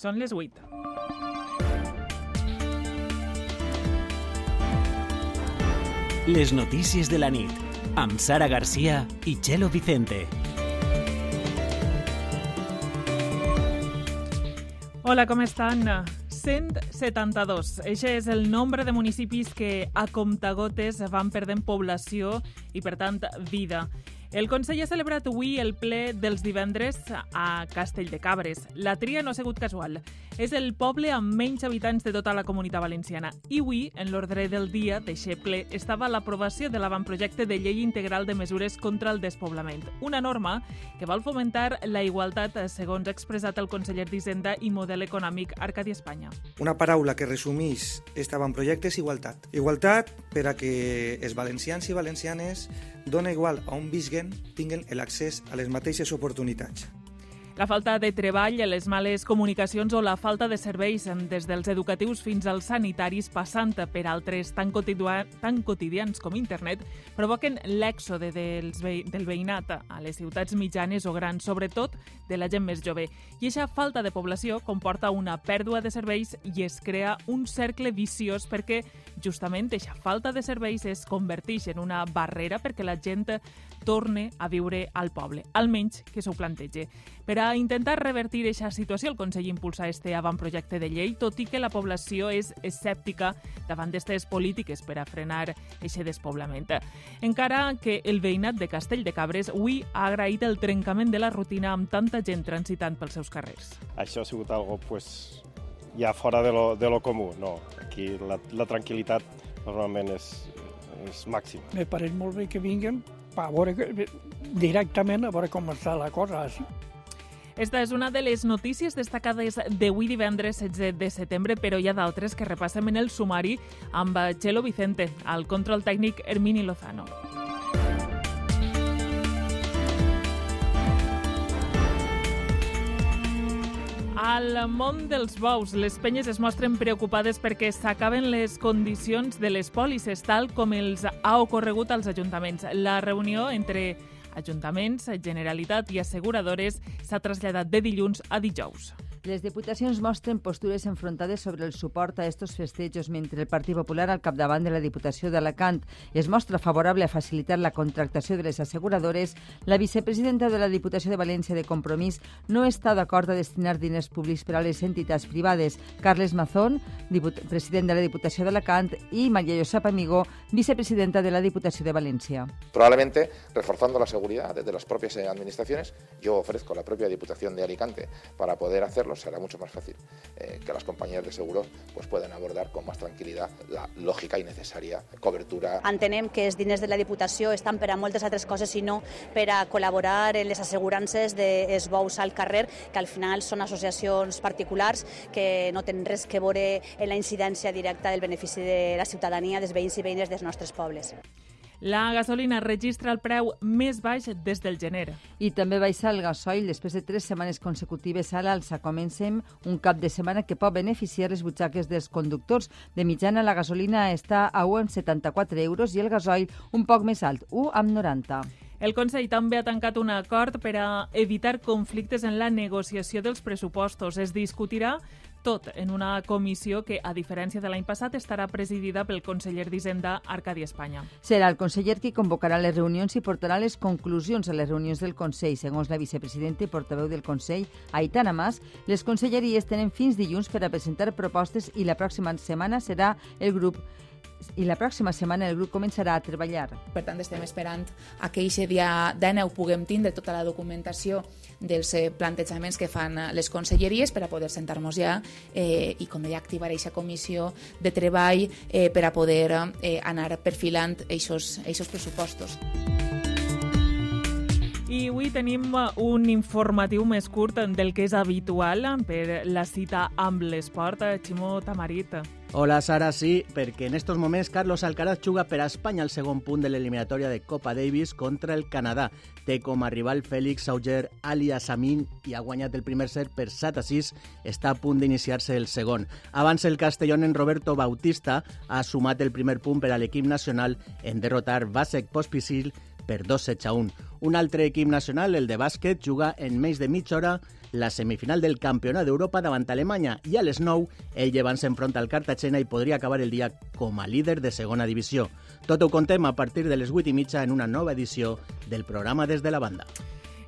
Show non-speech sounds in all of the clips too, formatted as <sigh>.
Són les 8. Les notícies de la nit, amb Sara Garcia i Chelo Vicente. Hola, com estan? 172. Eixe és el nombre de municipis que a comptagotes van perdent població i, per tant, vida. El Consell ha celebrat avui el ple dels divendres a Castell de Cabres. La tria no ha sigut casual. És el poble amb menys habitants de tota la comunitat valenciana. I avui, en l'ordre del dia d'aquest ple, estava l'aprovació de l'avantprojecte de llei integral de mesures contra el despoblament. Una norma que vol fomentar la igualtat, segons ha expressat el conseller d'Hisenda i Model Econòmic Arcadi Espanya. Una paraula que resumís aquest avantprojecte és igualtat. Igualtat per a que els valencians i valencianes dona igual a on visquen tinguen l'accés a les mateixes oportunitats. La falta de treball, les males comunicacions o la falta de serveis des dels educatius fins als sanitaris, passant per altres tan, tan quotidians com internet, provoquen l'èxode dels del veïnat a les ciutats mitjanes o grans, sobretot de la gent més jove. I aquesta falta de població comporta una pèrdua de serveis i es crea un cercle viciós perquè justament aquesta falta de serveis es converteix en una barrera perquè la gent torne a viure al poble, almenys que s'ho plantege. Per a intentar revertir aquesta situació, el Consell impulsa este avantprojecte de llei, tot i que la població és escèptica davant d'aquestes polítiques per a frenar aquest despoblament. Encara que el veïnat de Castell de Cabres avui ha agraït el trencament de la rutina amb tanta gent transitant pels seus carrers. Això ha sigut algo pues, ja fora de lo, de lo comú. No, aquí la, la tranquil·litat normalment és, és màxima. Me pareix molt bé que vinguen a veure que, directament a veure com està la cosa. Així. Esta és una de les notícies destacades d'avui divendres 16 de setembre, però hi ha d'altres que repassem en el sumari amb Chelo Vicente, al control tècnic Hermini Lozano. Al món dels bous, les penyes es mostren preocupades perquè s'acaben les condicions de les pòlisses, tal com els ha ocorregut als ajuntaments. La reunió entre ajuntaments, Generalitat i asseguradores s'ha traslladat de dilluns a dijous. Les diputacions mostren postures enfrontades sobre el suport a estos festejos, mentre el Partit Popular, al capdavant de la Diputació d'Alacant, es mostra favorable a facilitar la contractació de les asseguradores, la vicepresidenta de la Diputació de València de Compromís no està d'acord a destinar diners públics per a les entitats privades. Carles Mazón, president de la Diputació d'Alacant, i María Josep Amigó, vicepresidenta de la Diputació de València. Probablemente, reforzando la seguridad desde las propias administraciones, yo ofrezco la propia Diputación de Alicante para poder hacerlo será mucho más fácil eh, que las compañías de seguros pues, puedan abordar con más tranquil·litat la lògica i necessària cobertura. Entenem que els diners de la Diputació estan per a moltes altres coses i no per a col·laborar en les assegurances dels bous al carrer, que al final són associacions particulars que no tenen res que veure en la incidència directa del benefici de la ciutadania, dels veïns i veïnes dels nostres pobles. La gasolina registra el preu més baix des del gener. I també baixa el gasoil després de tres setmanes consecutives a l'alça. Comencem un cap de setmana que pot beneficiar les butxaques dels conductors. De mitjana, la gasolina està a 1,74 euros i el gasoil un poc més alt, 1,90. El Consell també ha tancat un acord per a evitar conflictes en la negociació dels pressupostos. Es discutirà tot en una comissió que, a diferència de l'any passat, estarà presidida pel conseller d'Hisenda, Arcadi Espanya. Serà el conseller qui convocarà les reunions i portarà les conclusions a les reunions del Consell. Segons la vicepresidenta i portaveu del Consell, Aitana Mas, les conselleries tenen fins dilluns per a presentar propostes i la pròxima setmana serà el grup i la pròxima setmana el grup començarà a treballar. Per tant, estem esperant a que aquest dia de neu puguem tindre tota la documentació dels eh, plantejaments que fan eh, les conselleries per a poder sentar-nos ja eh, i, com deia, activar aquesta comissió de treball eh, per a poder eh, anar perfilant aquests pressupostos. I avui tenim un informatiu més curt del que és habitual per la cita amb l'esport. Ximó Tamarit. Hola Sara, sí, perquè en estos moments Carlos Alcaraz juga per a Espanya al segon punt de l'eliminatòria de Copa Davis contra el Canadà. Té com a rival Félix Auger Ali Asamin i ha guanyat el primer set per 7 a 6. Està a punt d'iniciar-se el segon. Abans el castellón en Roberto Bautista ha sumat el primer punt per a l'equip nacional en derrotar Vasek Pospisil per 2 sets a 1. Un altre equip nacional, el de bàsquet, juga en menys de mitja hora la semifinal del Campionat d'Europa davant Alemanya i a les 9 el Llevant s'enfronta al Cartagena i podria acabar el dia com a líder de segona divisió. Tot ho contem a partir de les 8 i mitja en una nova edició del programa Des de la Banda.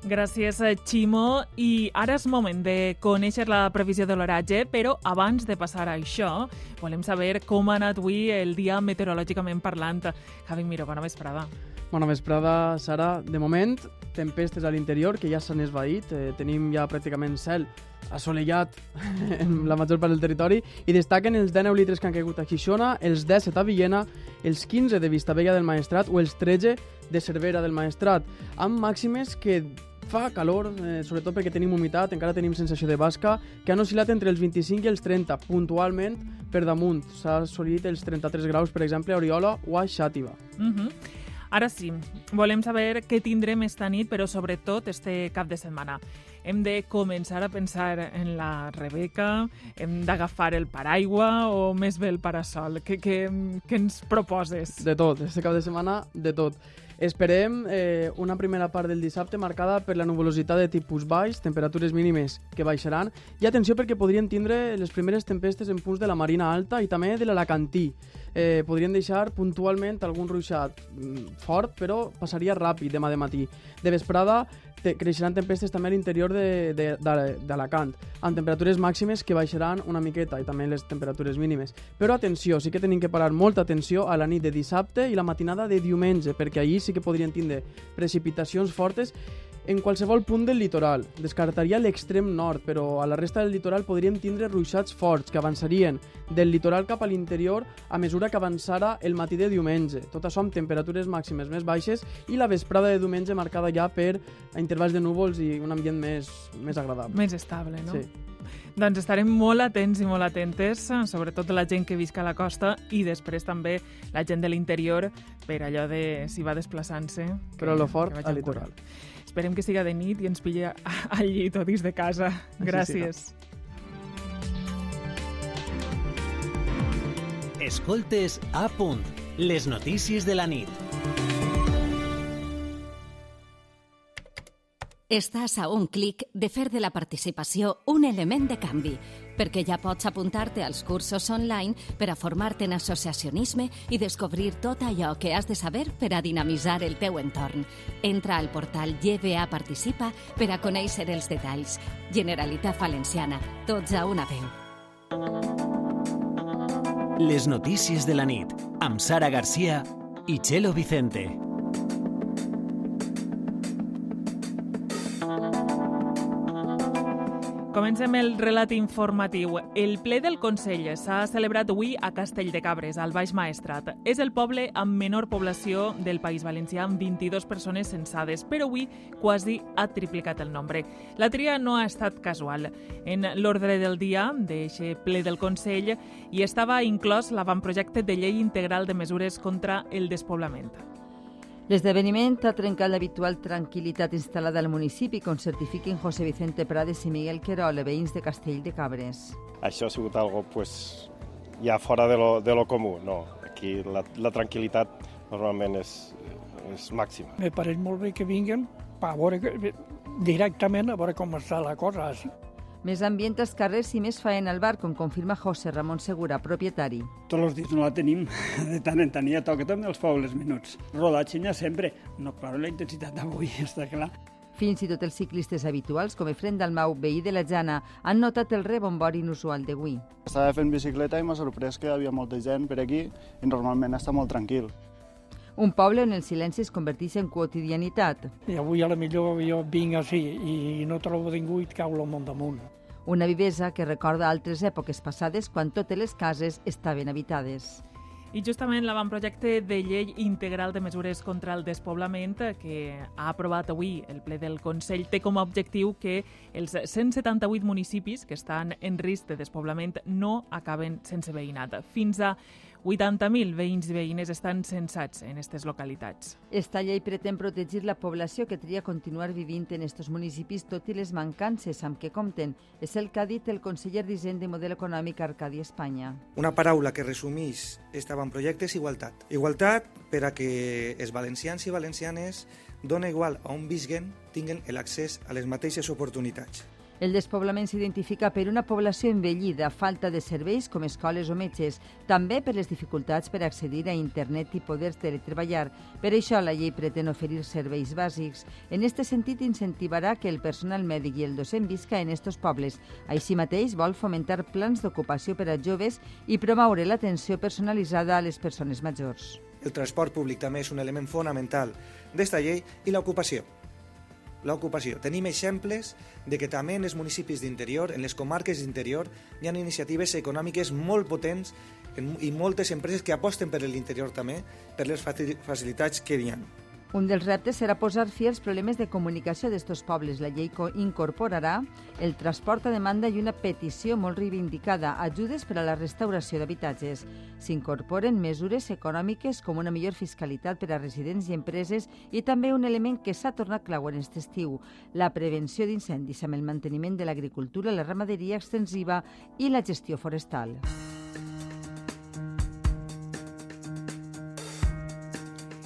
Gràcies, Ximo. I ara és moment de conèixer la previsió de l'oratge, però abans de passar a això, volem saber com ha anat avui el dia meteorològicament parlant. Javi Miró, bona vesprada. Bona vesprada, Sara. De moment, tempestes a l'interior, que ja s'han esvaït. Eh, tenim ja pràcticament cel assolellat en la major part del territori i destaquen els 19 litres que han caigut a Xixona, els 17 a Villena, els 15 de Vistabella del Maestrat o els 13 de Cervera del Maestrat, amb màximes que fa calor, eh, sobretot perquè tenim humitat, encara tenim sensació de basca, que han oscil·lat entre els 25 i els 30, puntualment per damunt. S'ha assolit els 33 graus, per exemple, a Oriola o a Xàtiva. Uh -huh. Ara sí, volem saber què tindrem esta nit, però sobretot este cap de setmana. Hem de començar a pensar en la Rebeca, hem d'agafar el paraigua o més bé el parasol? Què, què, què ens proposes? De tot, este cap de setmana, de tot. Esperem eh, una primera part del dissabte marcada per la nuvolositat de tipus baix, temperatures mínimes que baixaran, i atenció perquè podrien tindre les primeres tempestes en punts de la Marina Alta i també de l'Alacantí eh, podrien deixar puntualment algun ruixat mm, fort, però passaria ràpid demà de matí. De vesprada te creixeran tempestes també a l'interior d'Alacant, amb temperatures màximes que baixaran una miqueta i també les temperatures mínimes. Però atenció, sí que tenim que parar molta atenció a la nit de dissabte i la matinada de diumenge, perquè allí sí que podrien tindre precipitacions fortes en qualsevol punt del litoral. Descartaria l'extrem nord, però a la resta del litoral podríem tindre ruixats forts que avançarien del litoral cap a l'interior a mesura que avançara el matí de diumenge. Tot això amb temperatures màximes més baixes i la vesprada de diumenge marcada ja per intervals de núvols i un ambient més, més agradable. Més estable, no? Sí. Doncs estarem molt atents i molt atentes, sobretot la gent que visca a la costa i després també la gent de l'interior per allò de si va desplaçant-se. Però lo fort al litoral. Cura. Esperem que siga de nit i ens pilla al llit o dins de casa. Gràcies. Escoltes a punt. Les notícies de la nit. Estàs a un clic de fer de la participació un element de canvi, perquè ja pots apuntar-te als cursos online per a formar-te en associacionisme i descobrir tot allò que has de saber per a dinamitzar el teu entorn. Entra al portal GBA Participa per a conèixer els detalls. Generalitat Valenciana, tots a una veu. Les notícies de la nit, amb Sara Garcia i Chelo Vicente. Comencem el relat informatiu. El ple del Consell s'ha celebrat avui a Castell de Cabres, al Baix Maestrat. És el poble amb menor població del País Valencià, amb 22 persones censades, però avui quasi ha triplicat el nombre. La tria no ha estat casual. En l'ordre del dia d'aquest ple del Consell hi estava inclòs l'avantprojecte de llei integral de mesures contra el despoblament. L'esdeveniment ha trencat l'habitual tranquil·litat instal·lada al municipi, com certifiquen José Vicente Prades i Miguel Querol, veïns de Castell de Cabres. Això ha sigut algo pues, ja fora de lo, de lo comú. No. Aquí la, la tranquil·litat normalment és, és màxima. Me pareix molt bé que vinguen a veure directament a veure com està la cosa. Així. Més ambient als carrers i més faena al bar, com confirma José Ramon Segura, propietari. Tots els dies no la tenim, <laughs> de tant en tant ja toca també els pobles minuts. Rodatge ja sempre, no clar la intensitat d'avui, <laughs> està clar. Fins i tot els ciclistes habituals, com Efren Dalmau, veí de la Jana, han notat el rebombori inusual d'avui. Estava fent bicicleta i m'ha sorprès que hi havia molta gent per aquí i normalment està molt tranquil. Un poble on el silenci es converteix en quotidianitat. I avui a la millor jo vinc així i no trobo ningú i et cau el món damunt. Una vivesa que recorda altres èpoques passades quan totes les cases estaven habitades. I justament l'avantprojecte de llei integral de mesures contra el despoblament que ha aprovat avui el ple del Consell té com a objectiu que els 178 municipis que estan en risc de despoblament no acaben sense veïnat. Fins a 80.000 veïns i veïnes estan censats en aquestes localitats. Esta llei pretén protegir la població que tria continuar vivint en estos municipis tot i les mancances amb què compten. És el que ha dit el conseller d'Hisenda i Model Econòmic Arcadi Espanya. Una paraula que resumís este avantprojecte és igualtat. Igualtat per a que els valencians i valencianes dona igual a on visquen tinguen l'accés a les mateixes oportunitats. El despoblament s'identifica per una població envellida, falta de serveis com escoles o metges, també per les dificultats per accedir a internet i poder teletreballar. Per això la llei pretén oferir serveis bàsics. En este sentit, incentivarà que el personal mèdic i el docent visca en estos pobles. Així mateix, vol fomentar plans d'ocupació per a joves i promoure l'atenció personalitzada a les persones majors. El transport públic també és un element fonamental d'esta llei i l'ocupació l'ocupació. Tenim exemples de que també en els municipis d'interior, en les comarques d'interior, hi ha iniciatives econòmiques molt potents i moltes empreses que aposten per l'interior també, per les facilitats que hi ha. Un dels reptes serà posar fi als problemes de comunicació d'estos pobles. La llei incorporarà el transport a demanda i una petició molt reivindicada, ajudes per a la restauració d'habitatges. S'incorporen mesures econòmiques com una millor fiscalitat per a residents i empreses i també un element que s'ha tornat clau en aquest estiu, la prevenció d'incendis amb el manteniment de l'agricultura, la ramaderia extensiva i la gestió forestal.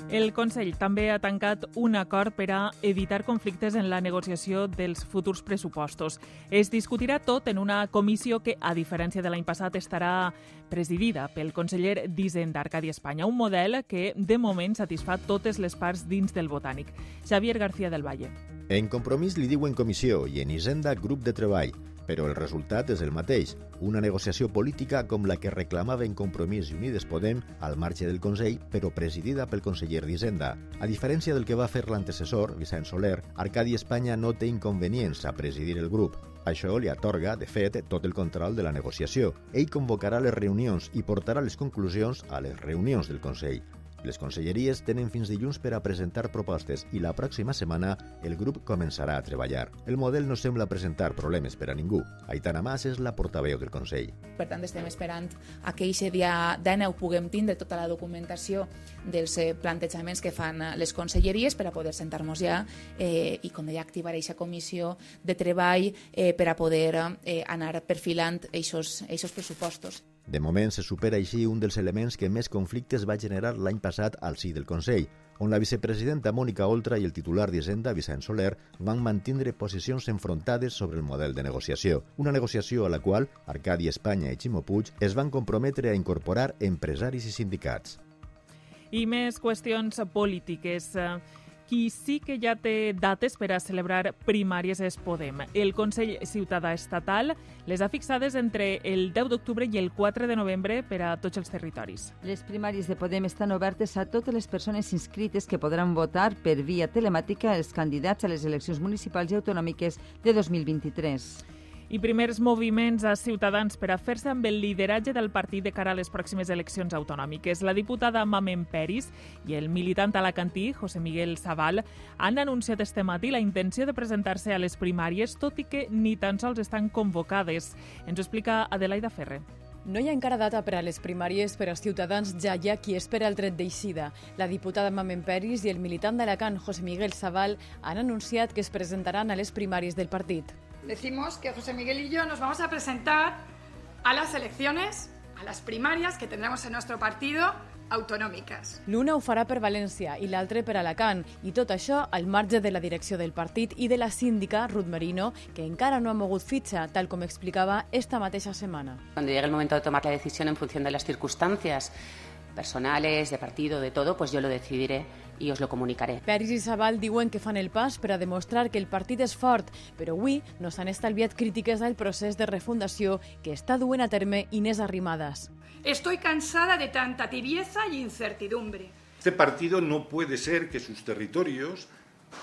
El Consell també ha tancat un acord per a evitar conflictes en la negociació dels futurs pressupostos. Es discutirà tot en una comissió que, a diferència de l'any passat, estarà presidida pel conseller d'Hisenda Arcadi Espanya, un model que, de moment, satisfà totes les parts dins del Botànic. Xavier García del Valle. En compromís li diuen comissió i en Hisenda grup de treball però el resultat és el mateix, una negociació política com la que reclamaven Compromís i Unides Podem al marge del Consell, però presidida pel conseller d'Hisenda. A diferència del que va fer l'antecessor, Vicent Soler, Arcadi Espanya no té inconvenients a presidir el grup. Això li atorga, de fet, tot el control de la negociació. Ell convocarà les reunions i portarà les conclusions a les reunions del Consell. Les conselleries tenen fins dilluns per a presentar propostes i la pròxima setmana el grup començarà a treballar. El model no sembla presentar problemes per a ningú. Aitana Mas és la portaveu del Consell. Per tant, estem esperant a que aquest dia d'aneu puguem tindre tota la documentació dels eh, plantejaments que fan eh, les conselleries per a poder sentar-nos ja eh, i, com deia, activar aquesta comissió de treball eh, per a poder eh, anar perfilant aquests pressupostos. De moment se supera així un dels elements que més conflictes va generar l'any passat al si del Consell, on la vicepresidenta Mònica Oltra i el titular d'Hisenda, Vicent Soler, van mantindre posicions enfrontades sobre el model de negociació. Una negociació a la qual Arcadi Espanya i Ximo Puig es van comprometre a incorporar empresaris i sindicats. I més qüestions polítiques. Qui sí que ja té dates per a celebrar primàries és Podem. El Consell Ciutadà Estatal les ha fixades entre el 10 d'octubre i el 4 de novembre per a tots els territoris. Les primàries de Podem estan obertes a totes les persones inscrites que podran votar per via telemàtica els candidats a les eleccions municipals i autonòmiques de 2023 i primers moviments a Ciutadans per a fer-se amb el lideratge del partit de cara a les pròximes eleccions autonòmiques. La diputada Mamen Peris i el militant alacantí José Miguel Zaval han anunciat este matí la intenció de presentar-se a les primàries, tot i que ni tan sols estan convocades. Ens ho explica Adelaida Ferre. No hi ha encara data per a les primàries per als ciutadans, ja hi ha qui espera el dret d'eixida. La diputada Mamen Peris i el militant d'Alacant, José Miguel Zaval, han anunciat que es presentaran a les primàries del partit decimos que José Miguel y yo nos vamos a presentar a las elecciones, a las primarias que tendremos en nuestro partido autonòmiques. L'una ho farà per València i l'altre per Alacant, i tot això al marge de la direcció del partit i de la síndica Ruth Merino, que encara no ha mogut fitxa, tal com explicava esta mateixa setmana. Cuando llegue el momento de tomar la decisión en función de las circunstancias personales, de partido, de todo, pues yo lo decidiré i us lo comunicaré. Peris i Sabal diuen que fan el pas per a demostrar que el partit és fort, però avui no s'han estalviat crítiques al procés de refundació que està duent a terme Inés Arrimadas. Estoy cansada de tanta tibieza y incertidumbre. Este partido no puede ser que sus territorios,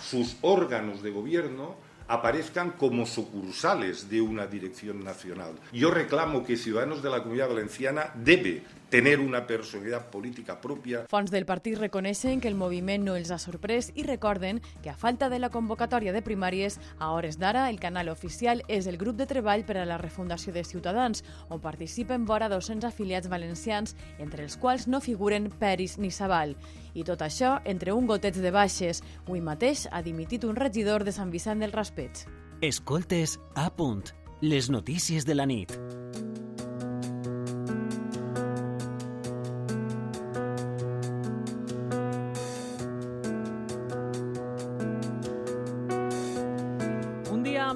sus órganos de gobierno, aparezcan como sucursales de una dirección nacional. Yo reclamo que Ciudadanos de la Comunidad Valenciana debe tener una personalidad política propia. Fons del partit reconeixen que el moviment no els ha sorprès i recorden que a falta de la convocatòria de primàries, a hores d'ara el canal oficial és el grup de treball per a la refundació de Ciutadans, on participen vora 200 afiliats valencians, entre els quals no figuren Peris ni Sabal. I tot això entre un goteig de baixes. Avui mateix ha dimitit un regidor de Sant Vicent del Raspeig. Escoltes a punt. Les notícies de la nit.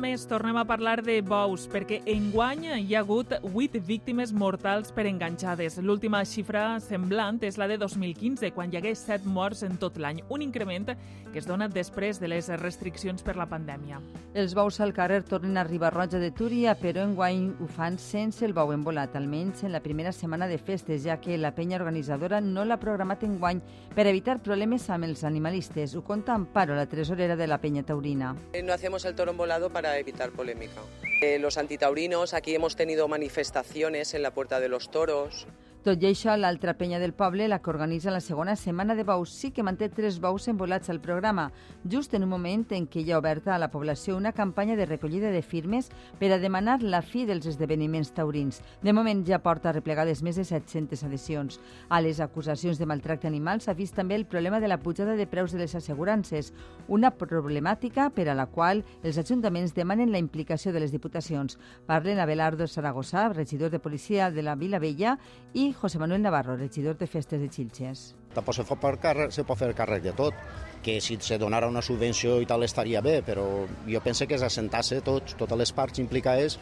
Més tornem a parlar de bous, perquè enguany hi ha hagut 8 víctimes mortals per enganxades. L'última xifra semblant és la de 2015, quan hi hagué 7 morts en tot l'any, un increment que es dona després de les restriccions per la pandèmia. Els bous al carrer tornen a Ribarroja de Túria, però enguany ho fan sense el bou embolat, almenys en la primera setmana de festes, ja que la penya organitzadora no l'ha programat enguany per evitar problemes amb els animalistes. Ho conta Amparo, la tresorera de la penya taurina. No hacemos el toro embolado para evitar polémica. Eh, los antitaurinos, aquí hemos tenido manifestaciones en la Puerta de los Toros. Tot i això, l'altra penya del poble, la que organitza la segona setmana de bous, sí que manté tres bous embolats al programa, just en un moment en què hi ha oberta a la població una campanya de recollida de firmes per a demanar la fi dels esdeveniments taurins. De moment ja porta replegades més de 700 adhesions. A les acusacions de maltracte animal s'ha vist també el problema de la pujada de preus de les assegurances, una problemàtica per a la qual els ajuntaments demanen la implicació de les diputacions. Parlen Abelardo Saragossa, regidor de policia de la Vila Vella, i José Manuel Navarro, regidor de Festes de Xilxes. Tampoc se, pot, per càrrec, se pot fer càrrec de tot, que si se donara una subvenció i tal estaria bé, però jo penso que és assentar-se tots, totes les parts implicades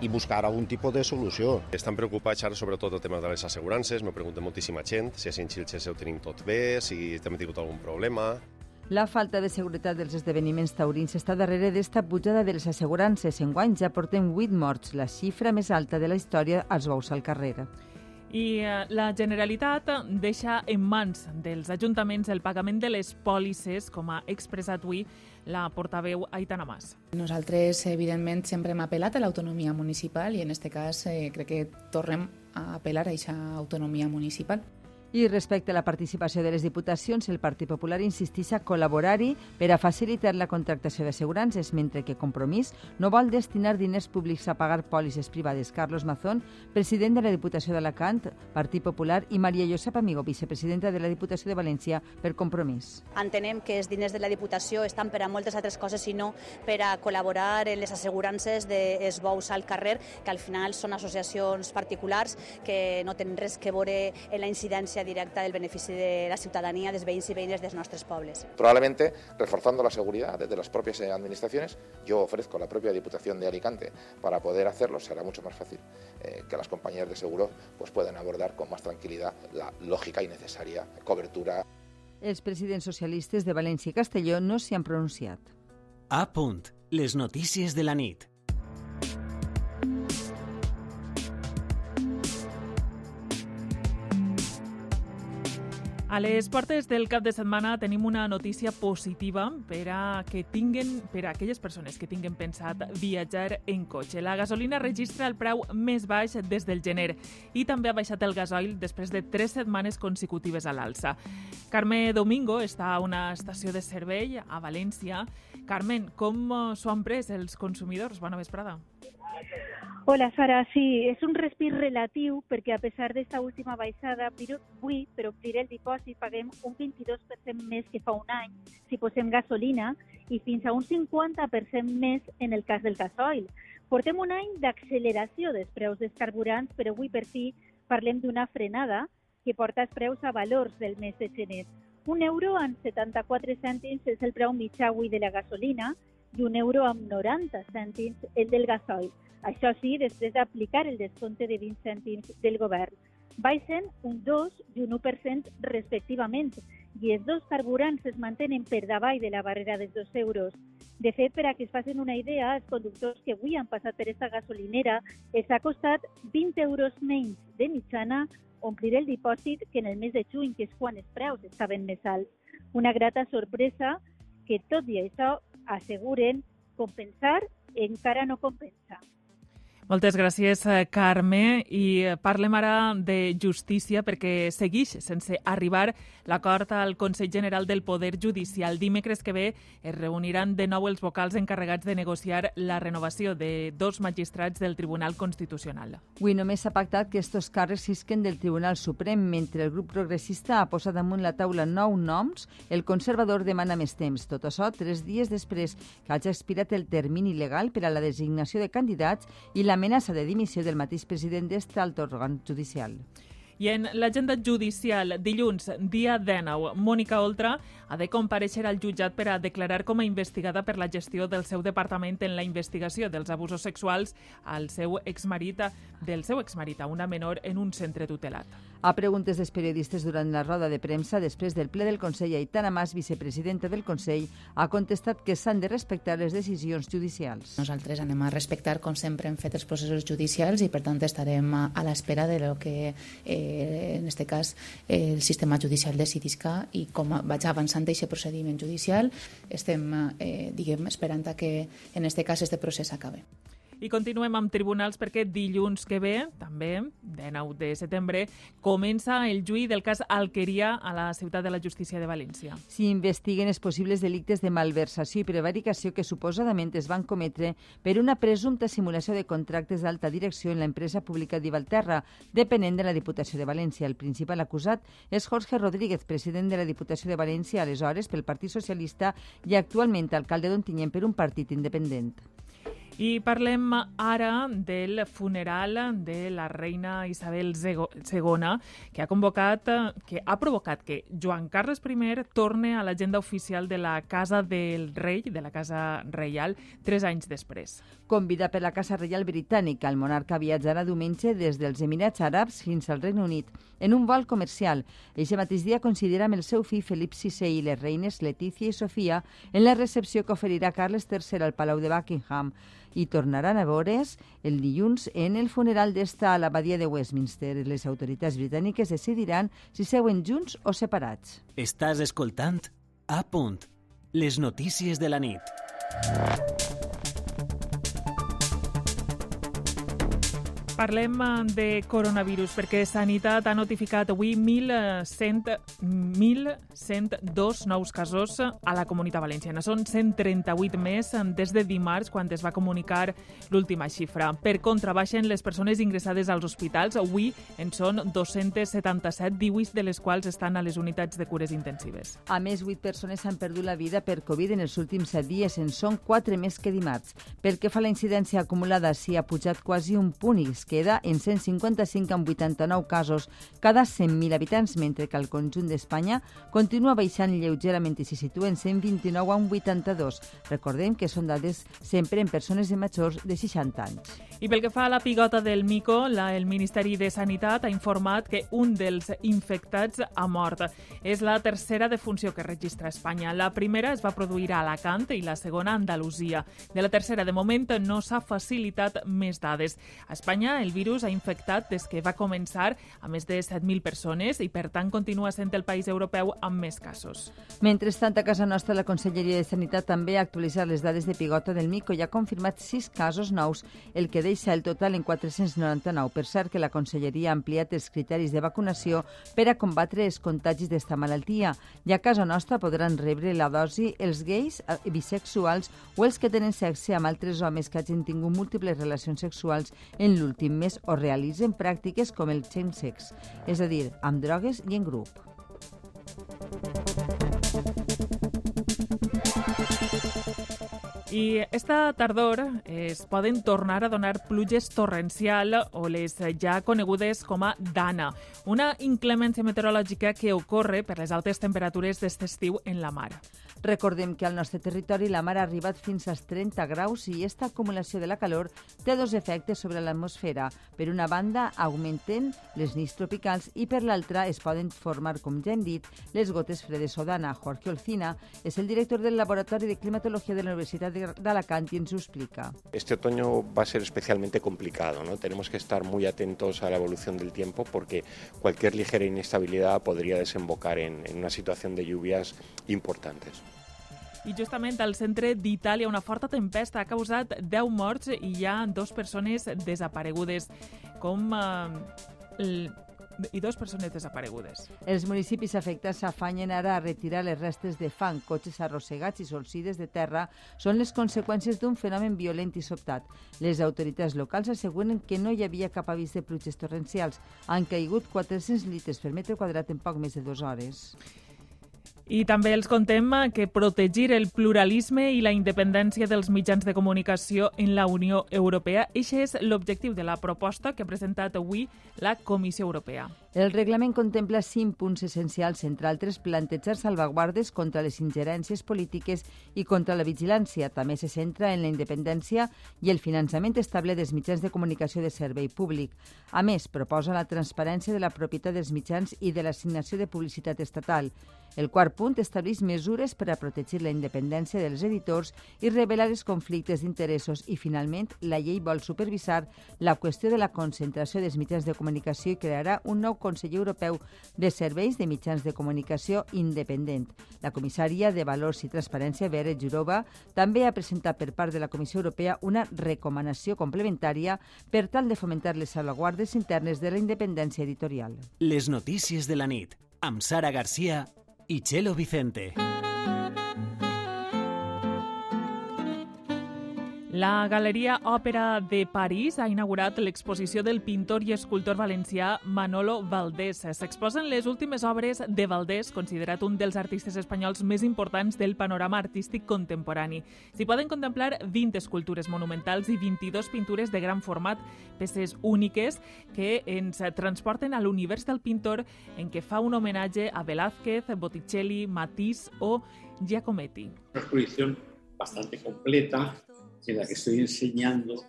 i buscar algun tipus de solució. Estan preocupats ara sobretot el tema de les assegurances, me pregunta moltíssima gent si a Xilxes ho tenim tot bé, si també tingut algun problema. La falta de seguretat dels esdeveniments taurins està darrere d'esta pujada de les assegurances. Enguany ja portem 8 morts, la xifra més alta de la història als bous al carrer. I eh, la Generalitat deixa en mans dels ajuntaments el pagament de les pòlisses, com ha expressat avui la portaveu Aitana Mas. Nosaltres, evidentment, sempre hem apel·lat a l'autonomia municipal i en aquest cas eh, crec que tornem a apel·lar a aquesta autonomia municipal. I respecte a la participació de les diputacions, el Partit Popular insisteix a col·laborar-hi per a facilitar la contractació d'assegurances, mentre que Compromís no vol destinar diners públics a pagar pòlisses privades. Carlos Mazón, president de la Diputació d'Alacant, Partit Popular, i Maria Josep Amigo, vicepresidenta de la Diputació de València per Compromís. Entenem que els diners de la Diputació estan per a moltes altres coses, sinó per a col·laborar en les assegurances dels bous al carrer, que al final són associacions particulars que no tenen res que veure en la incidència directa del benefici de la ciudadanía, dels veïns i veïnes dels nostres pobles. Probablemente, reforzando la seguridad desde las propias administraciones, yo ofrezco la propia Diputación de Alicante para poder hacerlo, será mucho más fácil eh, que las compañías de seguro pues, puedan abordar con más tranquilidad la lógica y necesaria cobertura. Els presidents socialistes de València i Castelló no s'hi han pronunciat. A punt. Les notícies de la nit. A les portes del cap de setmana tenim una notícia positiva per a, que tinguen, per a aquelles persones que tinguen pensat viatjar en cotxe. La gasolina registra el preu més baix des del gener i també ha baixat el gasoil després de tres setmanes consecutives a l'alça. Carme Domingo està a una estació de servei a València. Carmen, com s'ho han pres els consumidors? Bona vesprada. Hola, Sara. Sí, és un respir relatiu perquè a pesar d'esta última baixada, avui per omplir el dipòsit paguem un 22% més que fa un any si posem gasolina i fins a un 50% més en el cas del gasoil. Portem un any d'acceleració dels preus dels carburants, però avui per fi parlem d'una frenada que porta els preus a valors del mes de gener. Un euro amb 74 cèntims és el preu mitjà avui de la gasolina i un euro amb 90 cèntims el del gasoil. Això sí, després d'aplicar el descompte de 20 cèntims del govern. Baixen un 2 i un 1% respectivament i els dos carburants es mantenen per davall de la barrera dels 2 euros. De fet, per a que es facin una idea, els conductors que avui han passat per aquesta gasolinera els ha costat 20 euros menys de mitjana omplir el dipòsit que en el mes de juny, que és quan els preus estaven més alts. Una grata sorpresa que, tot i això, asseguren compensar encara no compensa. Moltes gràcies, eh, Carme. I eh, parlem ara de justícia perquè segueix sense arribar l'acord al Consell General del Poder Judicial. Dimecres que ve es reuniran de nou els vocals encarregats de negociar la renovació de dos magistrats del Tribunal Constitucional. Avui només s'ha pactat que estos càrrecs sisquen del Tribunal Suprem, mentre el grup progressista ha posat damunt la taula nou noms, el conservador demana més temps. Tot això tres dies després que hagi expirat el termini legal per a la designació de candidats i la amenaça de dimissió del mateix president d'este alt òrgan judicial. I en l'agenda judicial, dilluns, dia 19, Mònica Oltra ha de compareixer al jutjat per a declarar com a investigada per la gestió del seu departament en la investigació dels abusos sexuals al seu exmarit, del seu exmarit a una menor en un centre tutelat. A preguntes dels periodistes durant la roda de premsa després del ple del Consell, Aitana Mas, vicepresidenta del Consell, ha contestat que s'han de respectar les decisions judicials. Nosaltres anem a respectar, com sempre hem fet els processos judicials i, per tant, estarem a, l'espera de lo que, eh, en aquest cas, el sistema judicial decidisca i com vaig avançant aquest procediment judicial, estem, eh, diguem, esperant a que, en aquest cas, este procés acabe. I continuem amb tribunals perquè dilluns que ve, també, de 9 de setembre, comença el juí del cas Alqueria a la Ciutat de la Justícia de València. S'hi investiguen els possibles delictes de malversació i prevaricació que suposadament es van cometre per una presumpta simulació de contractes d'alta direcció en l'empresa pública d'Ivalterra, depenent de la Diputació de València. El principal acusat és Jorge Rodríguez, president de la Diputació de València, aleshores pel Partit Socialista i actualment alcalde d'Ontinyent per un partit independent. I parlem ara del funeral de la reina Isabel II, que ha convocat, que ha provocat que Joan Carles I torne a l'agenda oficial de la Casa del Rei, de la Casa Reial, tres anys després. Convidat per la Casa Reial Britànica, el monarca viatjarà diumenge des dels Emirats Àrabs fins al Regne Unit en un vol comercial. Eixe mateix dia considera amb el seu fill Felip VI i les reines Letícia i Sofia en la recepció que oferirà Carles III al Palau de Buckingham i tornaran a veure's el dilluns en el funeral d'esta a l'abadia de Westminster. Les autoritats britàniques decidiran si seuen junts o separats. Estàs escoltant A punt. Les notícies de la nit. Parlem eh, de coronavirus perquè Sanitat ha notificat avui 1.100, 1.102 nous casos a la comunitat valenciana. Són 138 més des de dimarts, quan es va comunicar l'última xifra. Per contra, baixen les persones ingressades als hospitals. Avui en són 277, 18 de les quals estan a les unitats de cures intensives. A més, 8 persones han perdut la vida per Covid en els últims 7 dies. En són 4 més que dimarts. Pel que fa a la incidència acumulada, s'hi ha pujat quasi un punt i queda en 155 amb 89 casos cada 100.000 habitants, mentre que el conjunt d'Espanya continua baixant lleugerament i s'hi situa en 129 amb 82. Recordem que són dades sempre en persones de majors de 60 anys. I pel que fa a la pigota del mico, la, el Ministeri de Sanitat ha informat que un dels infectats ha mort. És la tercera defunció que registra Espanya. La primera es va produir a Alacant i la segona a Andalusia. De la tercera, de moment, no s'ha facilitat més dades. A Espanya, el virus ha infectat des que va començar a més de 7.000 persones i, per tant, continua sent el país europeu amb més casos. Mentrestant, a casa nostra, la Conselleria de Sanitat també ha actualitzat les dades de pigota del mico i ha confirmat 6 casos nous, el que deixa el total en 499. Per cert, que la Conselleria ha ampliat els criteris de vacunació per a combatre els contagis d'esta malaltia. I a casa nostra podran rebre la dosi els gais, eh, bisexuals o els que tenen sexe amb altres homes que hagin tingut múltiples relacions sexuals en l'últim mes o realitzen pràctiques com el sex, és a dir, amb drogues i en grup. I esta tardor es poden tornar a donar pluges torrencial o les ja conegudes com a dana, una inclemència meteorològica que ocorre per les altes temperatures d'aquest estiu en la mar. Recordem que al nostre territori la mar ha arribat fins als 30 graus i aquesta acumulació de la calor té dos efectes sobre l'atmosfera. Per una banda, augmenten les nits tropicals i per l'altra es poden formar, com ja hem les gotes fredes o. Jorge Olcina és el director del Laboratori de Climatología de la Universitat de Alacant y nos explica. Este otoño va a ser especialmente complicado, ¿no? Tenemos que estar muy atentos a la evolución del tiempo porque cualquier ligera inestabilidad podría desembocar en una situación de lluvias importantes. I justament al centre d'Itàlia una forta tempesta ha causat 10 morts i hi ha dues persones desaparegudes. Com eh, i dues persones desaparegudes. Els municipis afectats s'afanyen ara a retirar les restes de fang, cotxes arrossegats i solsides de terra són les conseqüències d'un fenomen violent i sobtat. Les autoritats locals asseguren que no hi havia cap avís de pluges torrencials. Han caigut 400 litres per metre quadrat en poc més de dues hores. I també els contem que protegir el pluralisme i la independència dels mitjans de comunicació en la Unió Europea, això és l'objectiu de la proposta que ha presentat avui la Comissió Europea. El reglament contempla cinc punts essencials, entre altres plantejar salvaguardes contra les ingerències polítiques i contra la vigilància. També se centra en la independència i el finançament estable dels mitjans de comunicació de servei públic. A més, proposa la transparència de la propietat dels mitjans i de l'assignació de publicitat estatal. El quart punt estableix mesures per a protegir la independència dels editors i revelar els conflictes d'interessos i, finalment, la llei vol supervisar la qüestió de la concentració dels mitjans de comunicació i crearà un nou conseller europeu de serveis de mitjans de comunicació independent. La comissària de Valors i Transparència, Vera Jurova, també ha presentat per part de la Comissió Europea una recomanació complementària per tal de fomentar les salvaguardes internes de la independència editorial. Les notícies de la nit, amb Sara Garcia y Chelo Vicente. La Galeria Òpera de París ha inaugurat l'exposició del pintor i escultor valencià Manolo Valdés. S'exposen les últimes obres de Valdés, considerat un dels artistes espanyols més importants del panorama artístic contemporani. S'hi poden contemplar 20 escultures monumentals i 22 pintures de gran format, peces úniques que ens transporten a l'univers del pintor en què fa un homenatge a Velázquez, Botticelli, Matisse o Giacometti. Una exposición bastante completa en la que estoy enseñando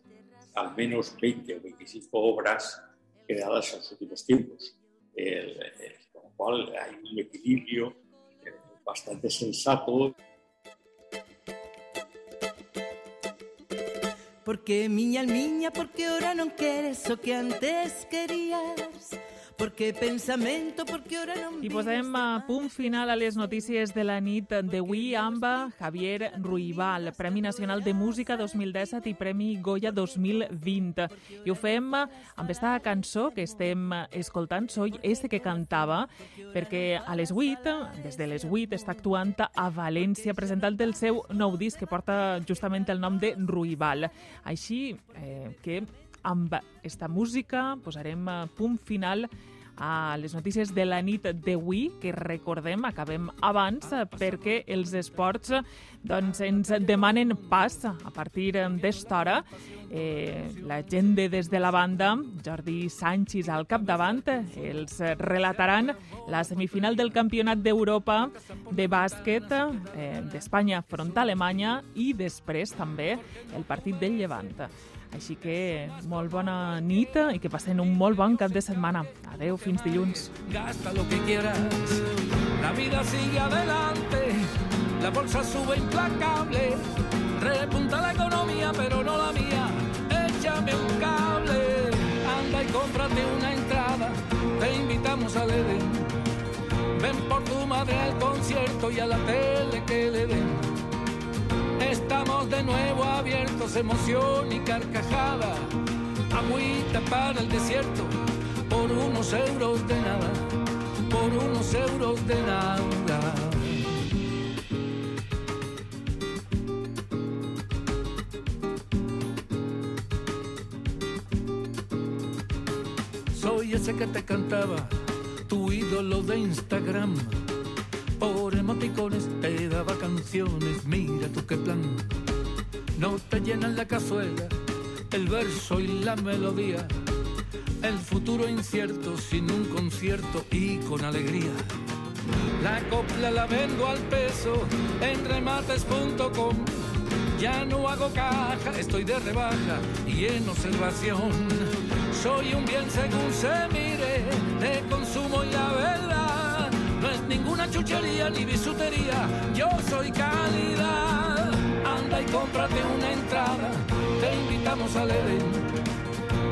al menos 20 o 25 obras creadas en los últimos tiempos, el, el, con lo cual hay un equilibrio eh, bastante sensato. Porque miña, miña, porque ahora non queres o que antes querías perquè pensamento, perquè ora no I posem a punt final a les notícies de la nit d'avui amb Javier Ruibal, Premi Nacional de Música 2017 i Premi Goya 2020. I ho fem amb aquesta cançó que estem escoltant, Soy este que cantava, perquè a les 8, des de les 8, està actuant a València presentant el seu nou disc que porta justament el nom de Ruibal. Així eh, que amb esta música posarem punt final a les notícies de la nit d'avui, que recordem, acabem abans, perquè els esports doncs, ens demanen pas a partir d'esta hora. Eh, la gent de des de la banda, Jordi Sánchez al capdavant, els relataran la semifinal del Campionat d'Europa de bàsquet eh, d'Espanya front a Alemanya i després també el partit del Llevant. Així que molt bona nit i que passen un molt bon cap de setmana. Adeu, fins dilluns. Gasta lo que quieras, la vida sigue adelante, la bolsa sube implacable, repunta la economía pero no la mía, échame un cable, anda y cómprate una entrada, te invitamos al Edén, ven por tu madre al concierto y a la tele que le den. Estamos de nuevo abiertos, emoción y carcajada. Agüita para el desierto, por unos euros de nada, por unos euros de nada. Soy ese que te cantaba, tu ídolo de Instagram por emoticones te daba canciones, mira tú qué plan. No te llenan la cazuela, el verso y la melodía. El futuro incierto sin un concierto y con alegría. La copla la vendo al peso en remates.com. Ya no hago caja, estoy de rebaja y en observación. Soy un bien según se ni bisutería, yo soy calidad. Anda y cómprate una entrada, te invitamos al Edén.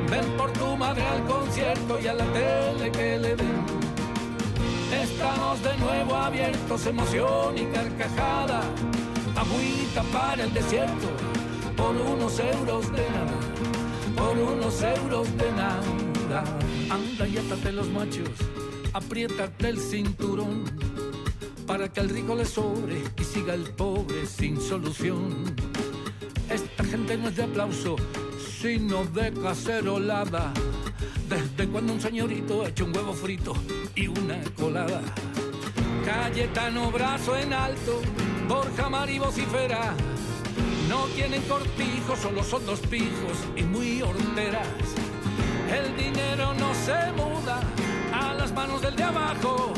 Ven por tu madre al concierto y a la tele que le den. Estamos de nuevo abiertos, emoción y carcajada. agüita para el desierto, por unos euros de nada, por unos euros de nada. Anda y átate los machos, apriétate el cinturón, para que al rico le sobre y siga el pobre sin solución. Esta gente no es de aplauso, sino de cacerolada. Desde cuando un señorito ha hecho un huevo frito y una colada. Cayetano brazo en alto, Borja Mari vocifera. No tienen cortijos, solo son dos pijos y muy horteras. El dinero no se muda a las manos del de abajo.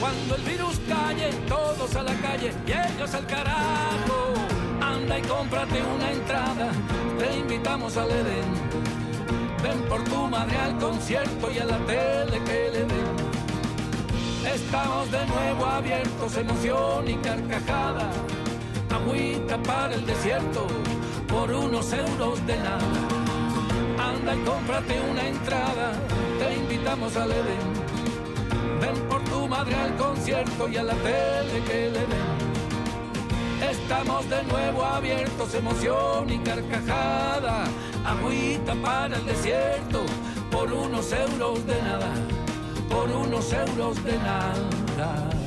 Cuando el virus calle, todos a la calle y ellos al carajo. Anda y cómprate una entrada, te invitamos al Edén. Ven por tu madre al concierto y a la tele que le den. Estamos de nuevo abiertos, emoción y carcajada. Agüita para el desierto, por unos euros de nada. Anda y cómprate una entrada, te invitamos al Edén. Madre al concierto y a la tele que le den. Estamos de nuevo abiertos, emoción y carcajada. Agüita para el desierto, por unos euros de nada por unos euros de nada.